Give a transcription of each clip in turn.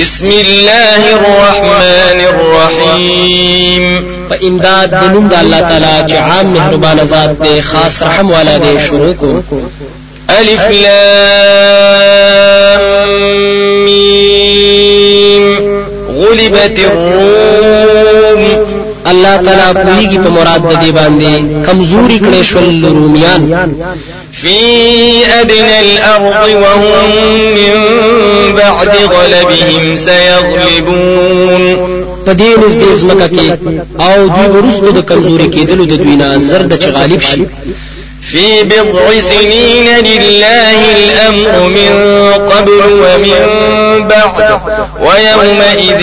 بسم الله الرحمن الرحيم. په امداد د نوم د الله تعالی چې عام مهربان ذات دی خاص رحم والا دی شروع کو. ألف لام میم. غلبت الروم. الله تعالی پویږي په مراد د دې باندې. کمزوري کړي شول روميان في أدنى الأرض وهم من بعد غلبهم سيغلبون په دې نږدې ځمکه کې او دوی ورسره د کمزوري کېدلو د دوی نه زرد چې غالب شي في بضع سنين لله الأمر من قبل ومن بعد ويومئذ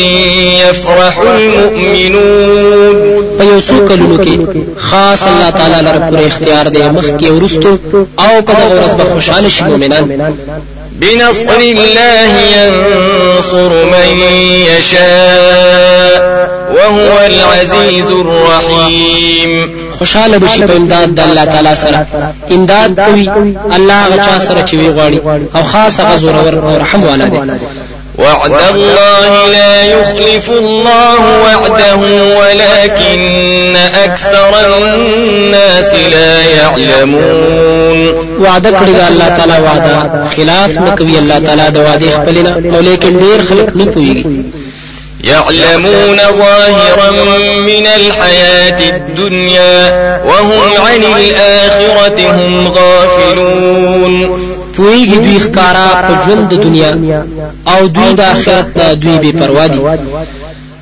يفرح المؤمنون. په یو څو کلونو کې خاص الله تعالی لپاره پر اختیار دی مخ کې ورستو أو په دغه ورځ به خوشاله شي مؤمنان. بنصر الله ينصر من يشاء وهو العزيز الرحيم. خوشاله بشي په امداد د الله تعالی سره. امداد کوي الله غچا سره چې وی غواړي. او خاص غزور او رحم والا دی. وعد الله لا يخلف الله وعده ولكن أكثر الناس لا يعلمون. وعده کړی الله تعالی وعده. خلاف نکوي الله تعالی د وعده خپلنا او لیکن ډیر خلک نه پوهیږي يعلمون ظاهرا من الحياة الدنيا وهم عن الآخرة هم غافلون. پویږي دوی ښکارا په ژوند د دنیا أو دوی د آخرت نه دوی بے پروا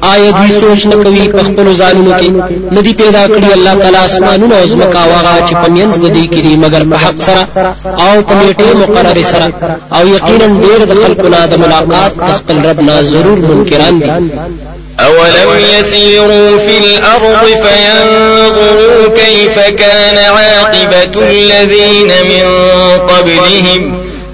آیا دوی سوچ نه کوي په خپل ځانونو کې؟ ندي پیدا کړی الله تعالی اسمانونه او زمکا واغه چې په منځ د دې کې دي مگر په حق سره او په نیټه مقرره سره. او یقینا ډیر د خلکو نه د ملاقات د خپل رب نه ضرور منکران دي. أولم يسيروا في الأرض فينظروا كيف كان عاقبة الذين من قبلهم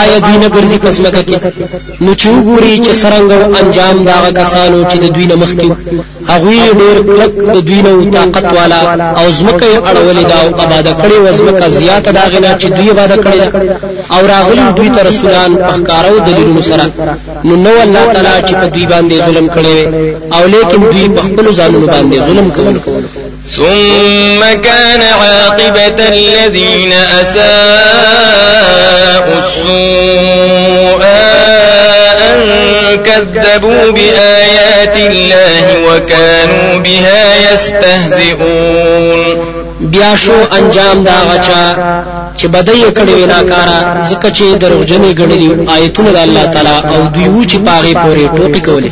آیا دوی نه ګرځي پس مکه کې؟ نو چې وګوري چې سرنګ انجام دا کسانو چې د دوی نه مخکې هغه ډېر کلک د دوی نه طاقت والا او زمکه اړولې دا او آباد کړي و زمکه زیاته دا غنا چې دوی آباد کړي او راغلي دوی ته رسولان پخکارو دلیلونو سره. نو نو الله تعالی چې په دوی باندې ظلم کړي او لیکن دوی په خپل ځانونو باندې ظلم کوي ثم كان عاقبة الذين أساءوا السوء أن كذبوا بآيات الله وكانوا بها يستهزئون. بیا شو انجام دا غچا چې بدای کړي وینا کارا زکه چې دروغجنې غړي آیتونه د الله تعالی او دوی و چې پاغي پورې ټوپی کولې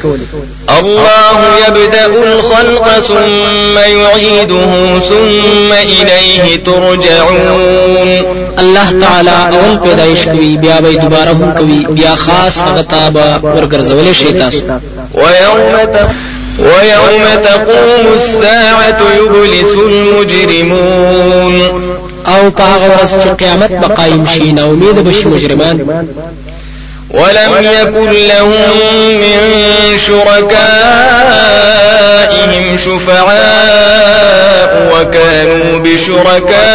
الله يبدأ الخلق ثم يعيده ثم إليه ترجعون. الله تعالی اول پیدایش کوي بیا به دوباره هم کوي بیا خاص هغه تابا ورګرځول شي تاسو ويوم ويوم تقوم الساعة يبلس المجرمون. أو ورځ چې قیامت به قائم شي نو امید بشي مجرمان. ولم يكن لهم من شركائهم شفعاء وكانوا بشركائهم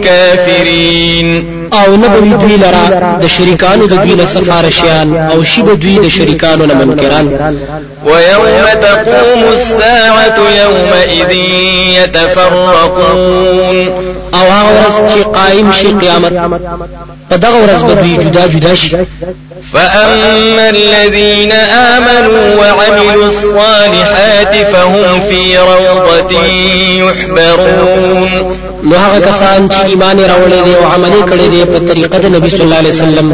كافرين. آو نه به دوی لرا د شریکانو د دوی سفارشیان أو شی به دوی د شریکانو نه منکران. ويوم تقوم الساعة يومئذ يتفرقون. أو هغه ورځ چې قائم شي قیامت په دغه ورځ به دوی جدا جدا شي. فأما الذين آمنوا وعملوا الصالحات فهم في روضة يحبرون. نو هغه کسان چې ایمان راوړل دي او عمل کړي دي په طریقه د نبی صلی الله علیه وسلم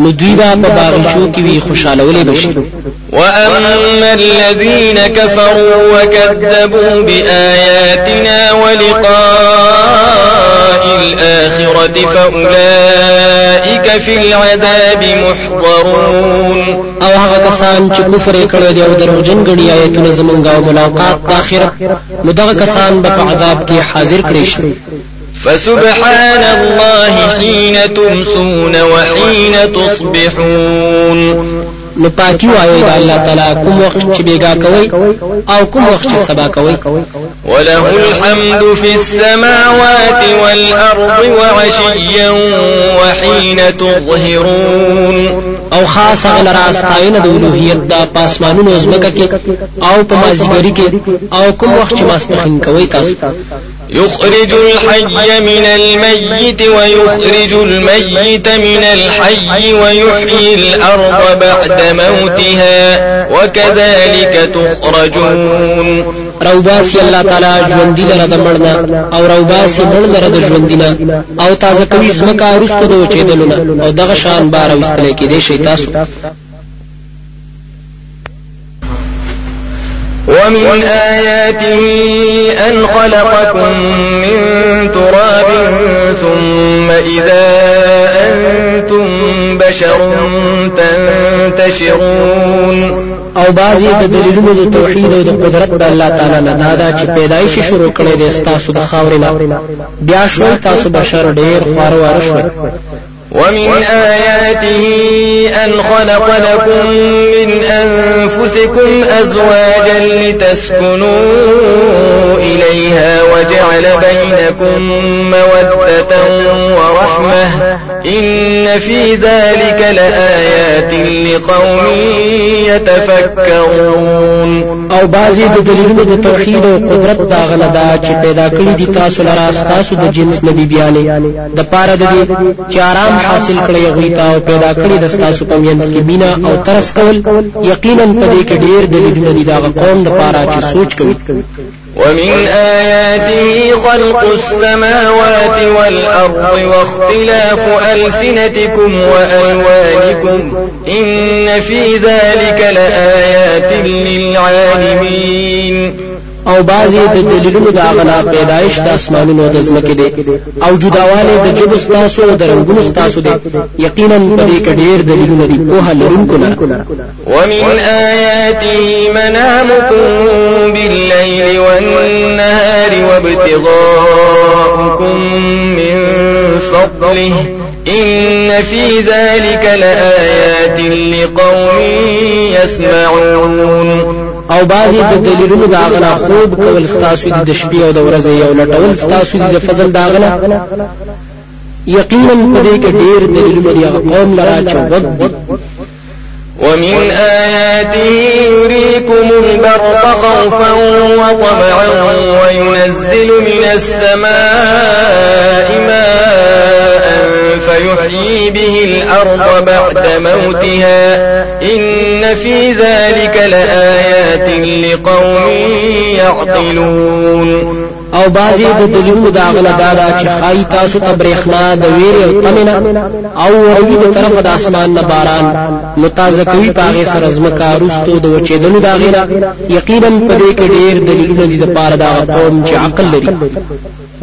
نو دوی به په باغچو کې وي خوشاله ولې بشي وأما الذين كفروا وكذبوا بآياتنا ولقاء الآخرة فأولئك في العذاب محضرون او هغه کسان چې کفر کړي دي او دروژن غړي آیتونه زمونږه او ملاقات د آخرت نو دغه کسان به په عذاب کې حاضر کړي شي. فسبحان الله حين تمسون وحين تصبحون. نو پاکي وایي د الله تعالی کوم وخت چې بیګا کوي او کوم وخت چې سبا کوي وله الحمد في السماوات والأرض وعشيا وحين تظهرون أو خاص هغه راستاینه د اولوهیت د پاسمانونو زمکه کې أو په مازیګری کې أو کوم وخت چې ماسپخین کوي تاسو يخرج الحي من الميت ويخرج الميت من الحي ويحيي الأرض بعد موتها وكذلك تخرجون. روباسي الله تعالی ژوندۍ لره د مړنه أو روباسي مړ لره د ژوندینه أو تازه کوي زمکا رستو د وچېدلونه أو دغه شان بار وستل کې دي شي تاسو ومن آياته أن خلقكم من تراب ثم إذا أنتم بشر تنتشرون. او بعضی د دلیلونو د توحید او د قدرت د الله تعالی نه. دادا چې پیدایش شروع کړي د تاسو د خاورینه بیا شوي تاسو بشر ډیر خوار وار شوي ومن آياته أن خلق لكم من أنفسكم أزواجا لتسكنوا إليها وجعل بينكم مودة ورحمة إن في ذلك لآيات لقوم يتفكرون. أو بعضی د دلیلونو د توحید أو قدرت دا غلدا چې پیدا کړی دي تاسو لرا تاسو د جنس نبی بیانې د پاره د دې چې آرام حاصل کړی غوي تا أو پیدا کړی د تاسو په مینس کې مینا أو ترس کول یقینا په دې کې ډیر دلیلونه دي دا قوم د پاره چې سوچ کوي. ومن آياته خلق السماوات والأرض واختلاف ألسنتكم وألوانكم. إن في ذلك لآيات للعالمين. أو بعضی د دلیلونو د اغلا پیدایش د آسمانونو د ځمکې دی أو جداواله د جبس تاسو أو د رنگونو تاسو دی یقینا په دې کې ډېر دلیلونه دي. په هلونکو نه. ومن آياته منامكم بالليل والنهار وابتغاؤكم من فضله. إن في ذلك لآيات لقوم يسمعون. أو بعضی د دلیلونو داغنا خوب کول ستاسو د شپې أو د ورځې یو لټول ستاسو د فضل داغنا یقینا په دې کې ډېر دلیلونه دي قوم لرا چې وګ ومن آياته يريكم البرق خوفا وطمعا وينزل من السماء ماء فيحيي به الأرض بعد موتها إن في ذلك لآيات لقوم يعقلون. أو بازي د دلیلونو دا غلا دادا چې خای تاسو ته برېښنا د ویری أو تمنه أو وروي د طرف د اسمان نه باران متازه کوي پاغه سره زمکا رستو د وچېدلو دا غیره یقینا په دې کې ډېر دلیلونه دي د پاره دا قوم چې عقل لري.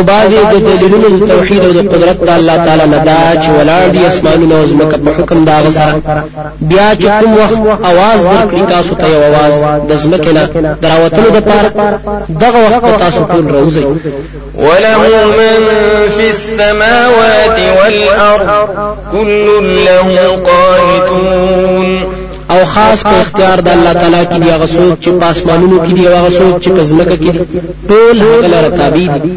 او بعضی د دلیلونو د توحید او د قدرت د الله تعالی نه دا چې ولاړ دي اسمانونه او ځمکه په حکم د هغه سره. بیا چې کوم وخت اواز ورکړي تاسو ته یو اواز د ځمکې نه د راوتلو دپاره دغه وخت به تاسو ټول راوځئ وله من في السماوات والأرض كل له قانتون. او خاص په اختیار د الله تعالی کې دی هغه څوک چې په اسمانونو کې دی او هغه څوک چې په ځمکه کې دی. ټول هغه لپاره تابع دي.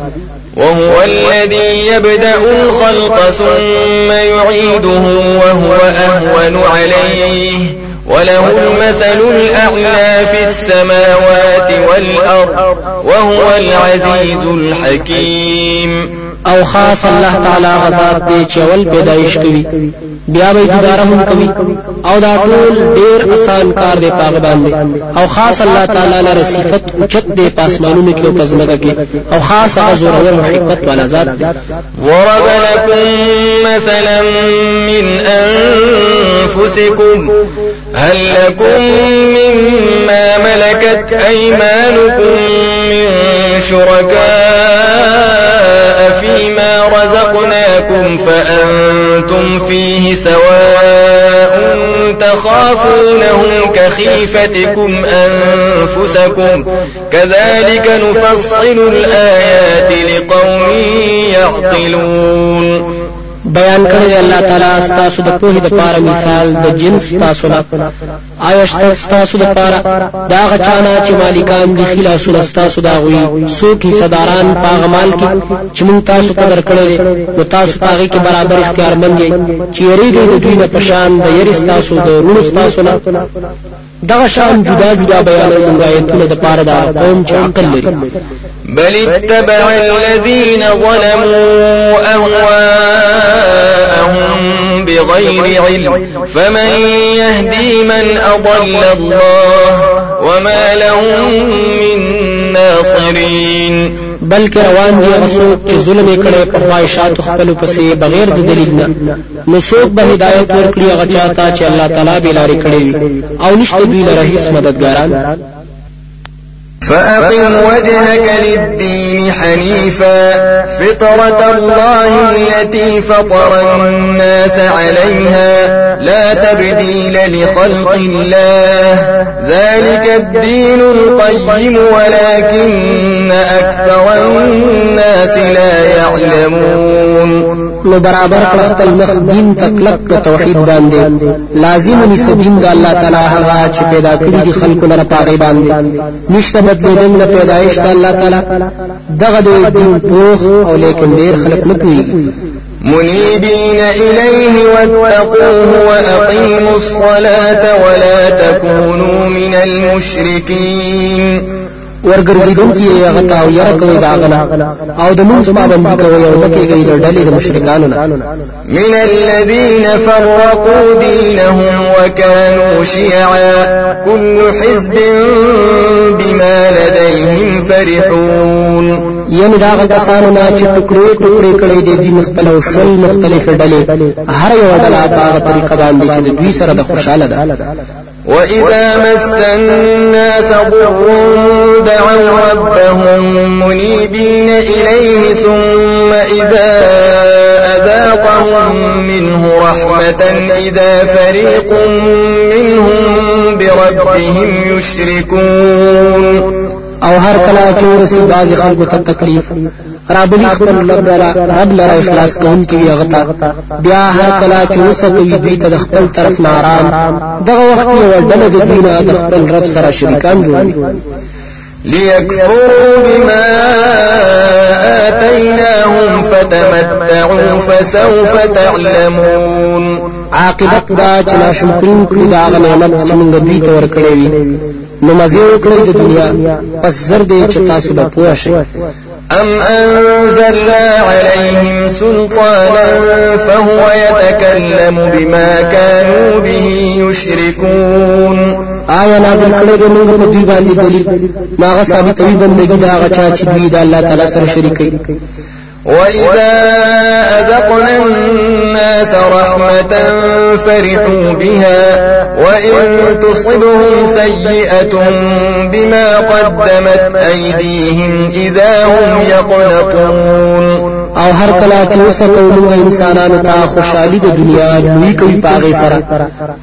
وهو الذي يبدأ الخلق ثم يعيده وهو أهون عليه. وله المثل الأعلى في السماوات والأرض وهو العزيز الحكيم. أو خاص الله تعالی غذات دی چې ول پیدایش کوي بیا به اداره هم کوي أو دا ټول ډیر آسان کار دی پاغه باندې أو خاص الله تعالی لپاره صفت اوچت دی پاسمانونو کې أو پزماکه کې أو خاص هغه زور أو حکمت والا ذات دی ضرب لكم مثلا من أنفسكم. هل لكم مما ملكت أيمانكم من شركاء؟ فيما رزقناكم فأنتم فيه سواء تخافونهم كخيفتكم أنفسكم. كذلك نفصل الآيات لقوم يعقلون. بیان کړی الله تعالی ستاسو د پوهې د پاره مثال د جنس تاسو نه. آیا ستاسو د پاره؟ دا غچانا چې مالکان دي خلاصونه ستاسو دا غوي څوک صداران پاغه مال کې چې مونږ تاسو قدر کړی نو تاسو پاغه کې برابر اختیار مند یې چې یریږي د دوی نه پشان د یری ستاسو د رونو ستاسو نه. دغه شان جدا جدا بیانونه مونږه ایتونه د پاره دا قوم چې عقل لري. بل اتبع الذين ظلموا أهواءهم بغير علم فمن يهدي من أضل الله وما لهم من ناصرين. بلکې روان دي هغه څوک چې ظلم کړی په خواهشاتو خپلو پسې بغیر د دلیل نه نو څوک به هدایت ورکړي هغه چاته چې الله تعالی به لارې أو نشته دوی لره هیڅ مددګاران. فأقم وجهك للدين حنيفا. فطرة الله التي فطر الناس عليها. لا تبديل لخلق الله. ذلك الدين القيم ولكن أكثر الناس لا يعلمون. نو برابر کړه خپل مخ دین ته کلک په توحید باندې. لازم ني دین د الله تعالی هغه چې پیدا کړی دي خلکو لپاره باندې. نشته بدلیدل د پیدایش د الله تعالی. دغه د دین پوخ أو لیکن ډیر خلک نه کوي. منيبين إليه واتقوه وأقيموا الصلاة ولا تكونوا من المشركين ورګرځیدون کې هغه تا أو یره کوي دا غنا أو د موږ پابندي کوي أو لکه کوي د ډلې د مشرکانو نه. من الذين فرقوا دينهم وكانوا شيعا. كل حزب بما لديهم فرحون. یعنی دا غا کسانو نه چې ټوکړي ټوکړي کړي دي د مختلف أو شل مختلف ډلې. هر یو ډله په هغه طریقه باندې چې دوی سره د خوشاله ده. وإذا مس الناس ضر دعوا ربهم منيبين إليه ثم إذا أذاقهم منه رحمة إذا فريق منهم بربهم يشركون أو هر کله چې باز خلکو ته رابلی خپل رب لرا رب لرا اخلاص کوم کی غتا بیا هر کله چې وسکوي دوی ته خپل طرف نه آرام دغه وخت یو ډله د دوی نه د خپل رب سره شریکان جوړوي. ليكفروا بما آتيناهم فتمتعوا فسوف تعلمون. عاقبت دا چې ناشکرین کړي دا غ نعمت چې موږ دوی ته ورکړې وي. نو مزه وکړي د دنیا. پس زر دې چې تاسو به پوه شئ أم أنزلنا عليهم سلطانا فهو يتكلم بما كانوا به يشركون آیا نازل کړی دی موږ په دوی باندې دلیل؟ ماغه ثابتوي بندګي دا هغه چا چې دوی د الله تعالی سره وإذا أذقنا الناس رحمة فرحوا بها وإن تصبهم سيئة بما قدمت أيديهم إذا هم يقنطون. أو هر کله چې وسکو موږ انسانانو ته خوشحالي د دنیا دوی کوي پاغه سره.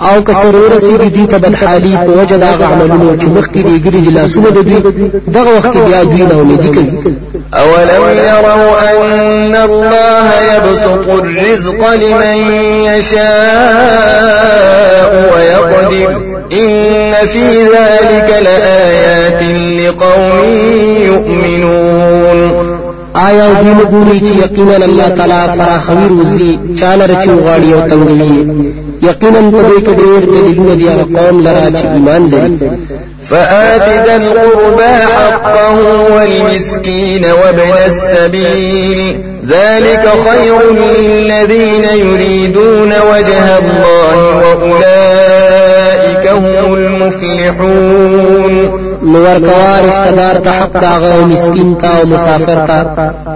أو که ضرور رسیدي دي ته بدحالي په وجه دا عملونو چې مخکې دی ګری د لاسونو د دوی دغه وخت بیا دوی نه امیدي کوي. أولم يروا أن الله يبسط الرزق لمن يشاء ويقدر؟ إن في ذلك لآيات لقوم يؤمنون. آیا دوی نه ګوري چې یقینا الله تعالی فراخوي روزي چاله رچو غاړي أو تنګوي یقینا په دې کې ډېر دلیلونه دي هغه قوم لرا چې ایمان لري. فآت ذا القربى حقه والمسكين وابن السبيل. ذلك خير للذين يريدون وجه الله وأولئك. هم المفلحون نور کوا رشتہ دار ته حق داغه أو مسكين ته أو مسافر ته.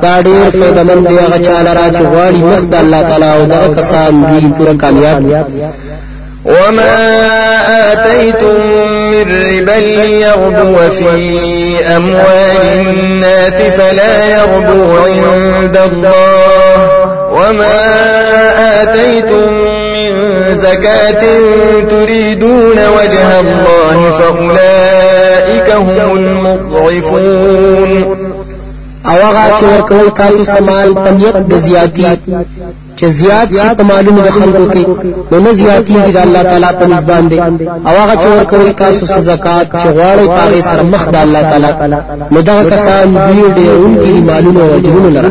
دا ډیر فائدہ مند دی هغه چاله را چغواړي مخ د الله تعالی أو دغه کسان دوی پورا کامیاب وما آتيتم من ربا ليربو في أموال الناس فلا يربو عند الله. وما آتيتم من زكاة تريدون وجه الله فأولئك هم المضعفون. او هغه چې ورکوي تاسو سمال پنیت د زیاتی چې زیات شي په مالونو د خلکو کې نو نه زیاتیږي د الله تعالی په نسبان دي او هغه چې ورکوي تاسو زکات چې غواړي پاره سره مخ د الله تعالی. نو دا کسان دوی ډېرونکي مالونو او اجرونو لره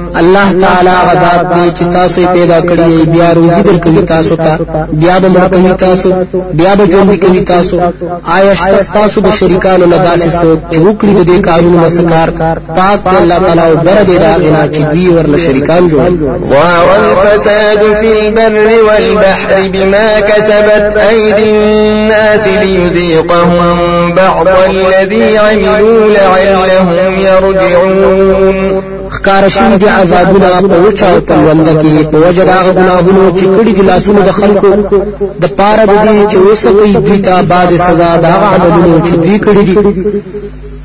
الله تعالی غذات دی چې تاسو پیدا کړی بیا روزي درکوي تاسو ته. بیا به مړ کوي تاسو. بیا به ژوند کوي تاسو. آیا تاسو د شریکانو نه داسې سوچ چې وکړي د کارونو مسکار؟ پاک دی الله تعالی أو بر دی دا غنا چې دوی ورله شریکان جوړ ظهر الفساد في البر والبحر بما كسبت أيدي الناس ليذيقهم بعض الذي عملوا لعلهم يرجعون. خکار شوی دی عذابونه په وچا او پلونده کې. په وجه دا غناهونو چې کړي دي لاسونه د خلکو د پاره د دې چې وسوي دوی ته باز سزا دا عملونه چې دوی کړي دي.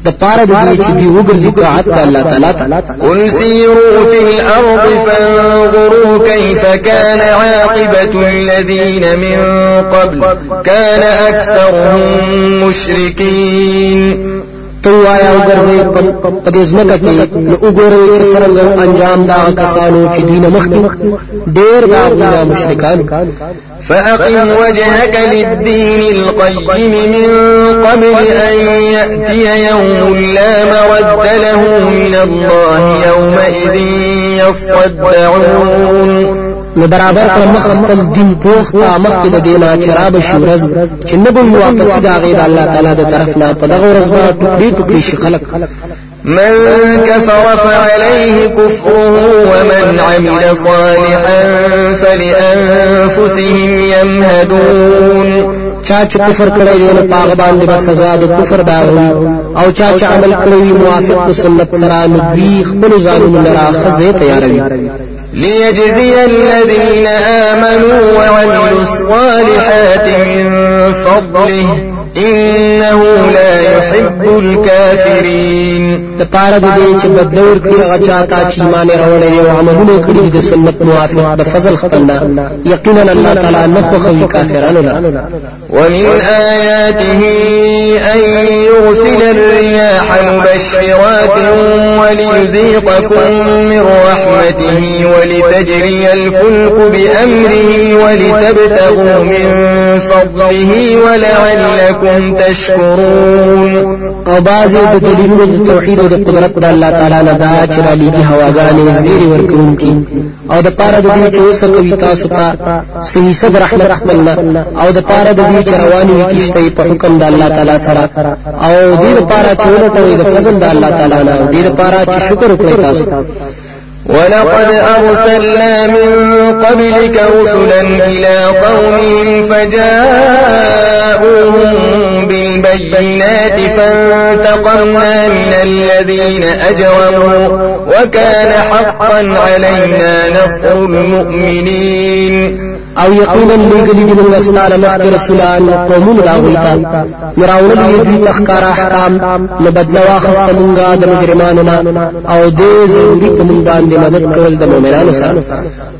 د پاره د دې چې دوی وګرځي طاعت الله تعالی قل سيروا في الارض فانظروا كيف كان عاقبه الذين من قبل. كان اكثرهم مشركين تو وایا وګرځي په دې ځمکه کې نو وګورئ چې څنګه انجام دا کسانو چې دین مخکې ډېر دا مشرکان۔ فأقم وجهك للدين القيم من قبل أن يأتي يوم لا مرد له من الله يومئذ يصدعون. نو برابر کړه مخ خپل دین پوخ تا مخ کې د دینا چراب شورز چې نه به واپس دا غیر الله تعالی د طرف نه په دغه ورځ باندې ټوکړي ټوکړي شي خلق. من كفر فعليه كفره ومن عمل صالحا فلأنفسهم يمهدون. چا چې کفر کړی دی نو پاغ باندې به سزا د کفر دا أو چا چې عمل کړی موافق سنت سره نو دوی خپل ځانونه لره ځای تیاروي. ليجزي الذين آمنوا وعملوا الصالحات من فضله إنه لا يحب الكافرين د پاره د دې چې بدل ورکړي هغه چاته چې ایمان راوړي أو عملونه کړی د سنت موافق د فضل خپلنا یقینا الله تعالی نه خوښوي کافرانو نه ومن آياته أن يرسل الرياح مبشرات وليذيقكم من رحمته ولتجري الفلك بأمره ولتبتغوا من فضله ولعلكم تشكرون. أو بعضی د دلیلونو د توحید أو د قدرت د الله تعالی نه دا چې را لېږي هواګانې زیری ورکوونکي أو د پاره د دې چې اوسه کوي تاسو ته صحیح صد رحمت خپلنا أو د پاره د دې چې رواني وي کیشته په حکم د الله تعالی سره. أو دې لپاره چې ولټوي د فضل د الله تعالی نه. أو دې لپاره چې شکر وکړئ تاسو. ولقد أرسلنا من قبلك رسلا إلى قومهم فجاءوهم بالبينات فانتقمنا من الذين أجرموا وكان حقا علينا نصر المؤمنين. أو یقینا لګلی دی موږ ستاره مخکې رسولان قومونو دا غویتا مراول یې دوی تخکار احکام نو بدلا واخست موږ د مجرمانو أو دې ضروري په موږ باندې مدد کول د مؤمنانو سره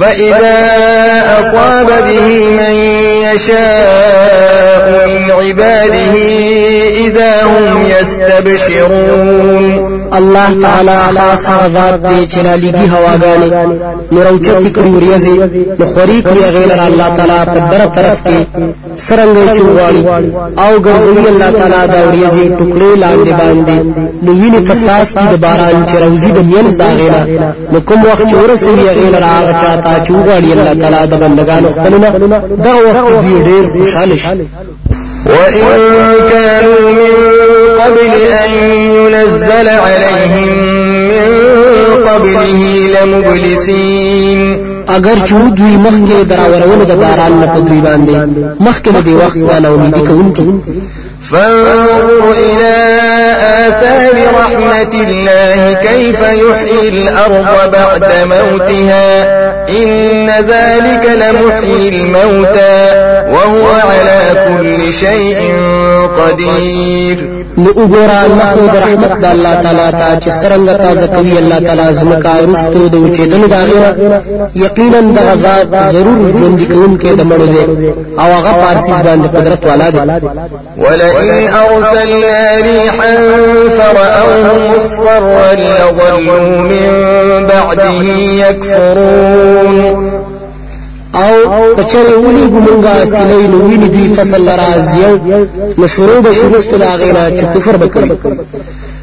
فإذا أصاب به من يشاء من عباده إذا هم يستبشرون. الله تعالی خاص هغه ذات دی چې را لګي هواګانې نو روچت کړي وریځي نو خوري کړي غیر الله تعالی په بر طرف کې سرنګي چوغالي او ګرځوي الله تعالی دا وریځي ټوکړي لاندې باندې نو ویني تساس کې د باران چې روزي د مینځ دا غینا، نو کوم وخت چې ورسوي غیر هغه چاته چوغالي الله تعالی د بندگانو خپلونه دا وخت دی ډیر خوشاله شي وإن كانوا من قبل أن ينزل عليهم من قبله لمبلسين اگر چې دوی مخکې دراورولو د باران نه په دوی باندې مخکې د وخت نه امیدي کوونکي. فانظر إلى آثار رحمة الله كيف يحيي الأرض بعد موتها إن ذلك لمحيي الموتى وهو على كل شيء قدير. نو وګوره نحو د رحمت د الله تعالی ته چې څنګه تازه کوي الله تعالی زمکا رستو د اوچېدل دا غیره یقینا د غزاد ضرور ژوند کوونکې د مړو دی أو هغه پارسیز باندې قدرت والا دی ولئن أرسلنا ريحا فرأوه مصفرا لظلوا من بعده يكفرون. أو کچره ولي ګمونګه سلی نو ویني دوی فصل راځي نو شروع به شروع ست دا غینا چې کفر وکړي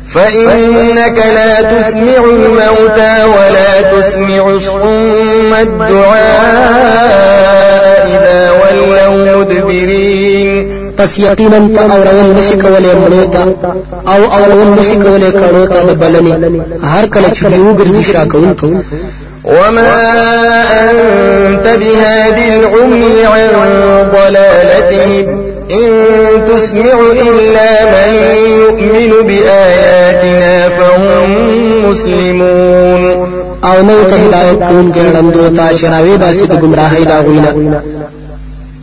فإنك لا تسمع الموتى ولا تسمع الصم الدعاء إذا ولوا مدبرين. پس یقینا ته اورول نشي کولای مړو ته أو اورول نشي کولای کړو ته د بلني هر کله چې یو ګرځي شاکون کوي وما أنت بهادي العمي عن ضلالتهم إن تسمع إلا من يؤمن بآياتنا فهم مسلمون أو نو ته هدایت کوم کې وړاندو ته شراوي باسي د گمراهۍ دا غوینا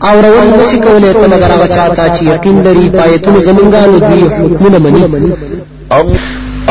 أو روان نشي کولای ته مگر هغه چاته چې یقین لري پایتونه زمونږه نو دوی حکمونه مني.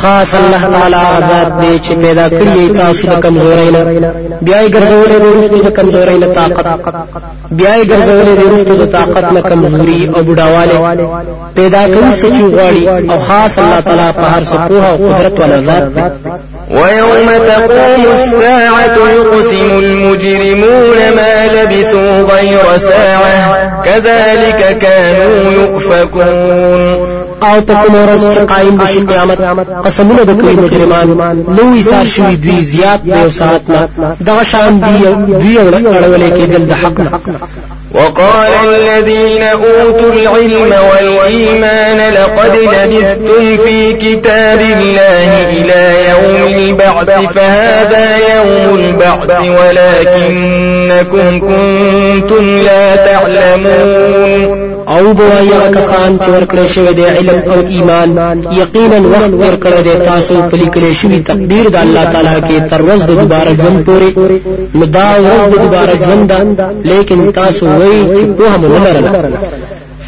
خاص الله تعالی ذات دی چې پیدا کړی تاسو د کمزورۍ نه بیا یې ګرځولې د رسو د کمزورۍ نه طاقت. بیا یې ګرځولې د رسو د طاقت نه کمزوري أو بډاواله پیدا کوي سچو غاړي أو خاص الله تعالی په هر څه أو قدرت ولا ذات دی ويوم تقوم الساعة يقسم المجرمون ما لبثوا غير ساعة. كذلك كانوا يؤفكون. أو په کوم ورځ چې قائم بشي قیامت؟ قسمونه وکړي مجرمان؟ نو ایثار شوی دوی زیات دی ساعت نه. دوی اړولې کېدل د حق وقال الذين أوتوا العلم والإيمان لقد لبثتم في كتاب الله إلى يوم البعث فهذا يوم البعث ولكنكم كنتم لا تعلمون. او بوایا کسان چې ورکړی شوی دی علم او ایمان یقینا وخت ورکړی دی تاسو په لیکل شوی تقدیر د الله تعالی کې تر ورځ د دوباره ژوند پورې نو دا ورځ د دوباره ژوند ده لیکن تاسو وایي چې په هم نه لرله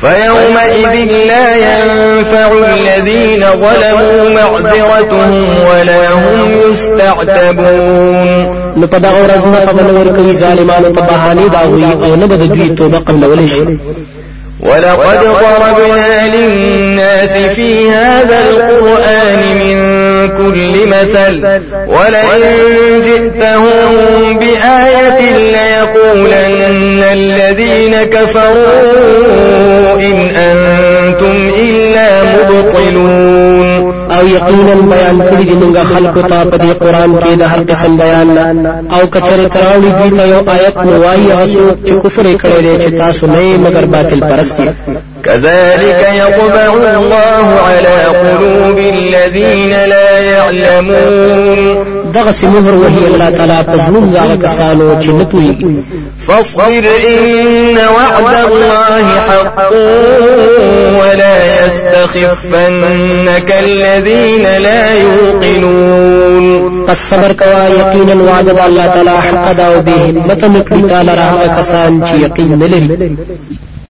فيومئذ لا ينفع الذين ظلموا معذرتهم ولا هم يستعتبون۔ نو په دغه ورځ نه خبر ورکوي ظالمانو ته بهانه دا وي او نه به دوی توبه قبلول شي ولقد ضربنا للناس في هذا القرآن من كل مثل. ولئن جئتهم بآية ليقولن الذين كفروا إن أنتم إلا مبطلون. أو یقینا بیان کړی دی موږ خلکو ته په دې قرآن کې د هر قسم بیان أو کچره تراوی دی ته یو آیت نو وایي هغه چې کفر کړی دی چې تاسو نه مگر باطل پرستی. كذلك يطبع الله على قلوب الذين لا يعلمون. دغه سمهر وهي الله تعالی پزمون دا کسانو چې نه فاصبر إن وعد الله حق ولا يستخفنك الذين لا يوقنون. پس صبر کوا یقینا وعد الله تعالی حق دا أو به متنکړي تعالی راه کسان چې یقین نه لري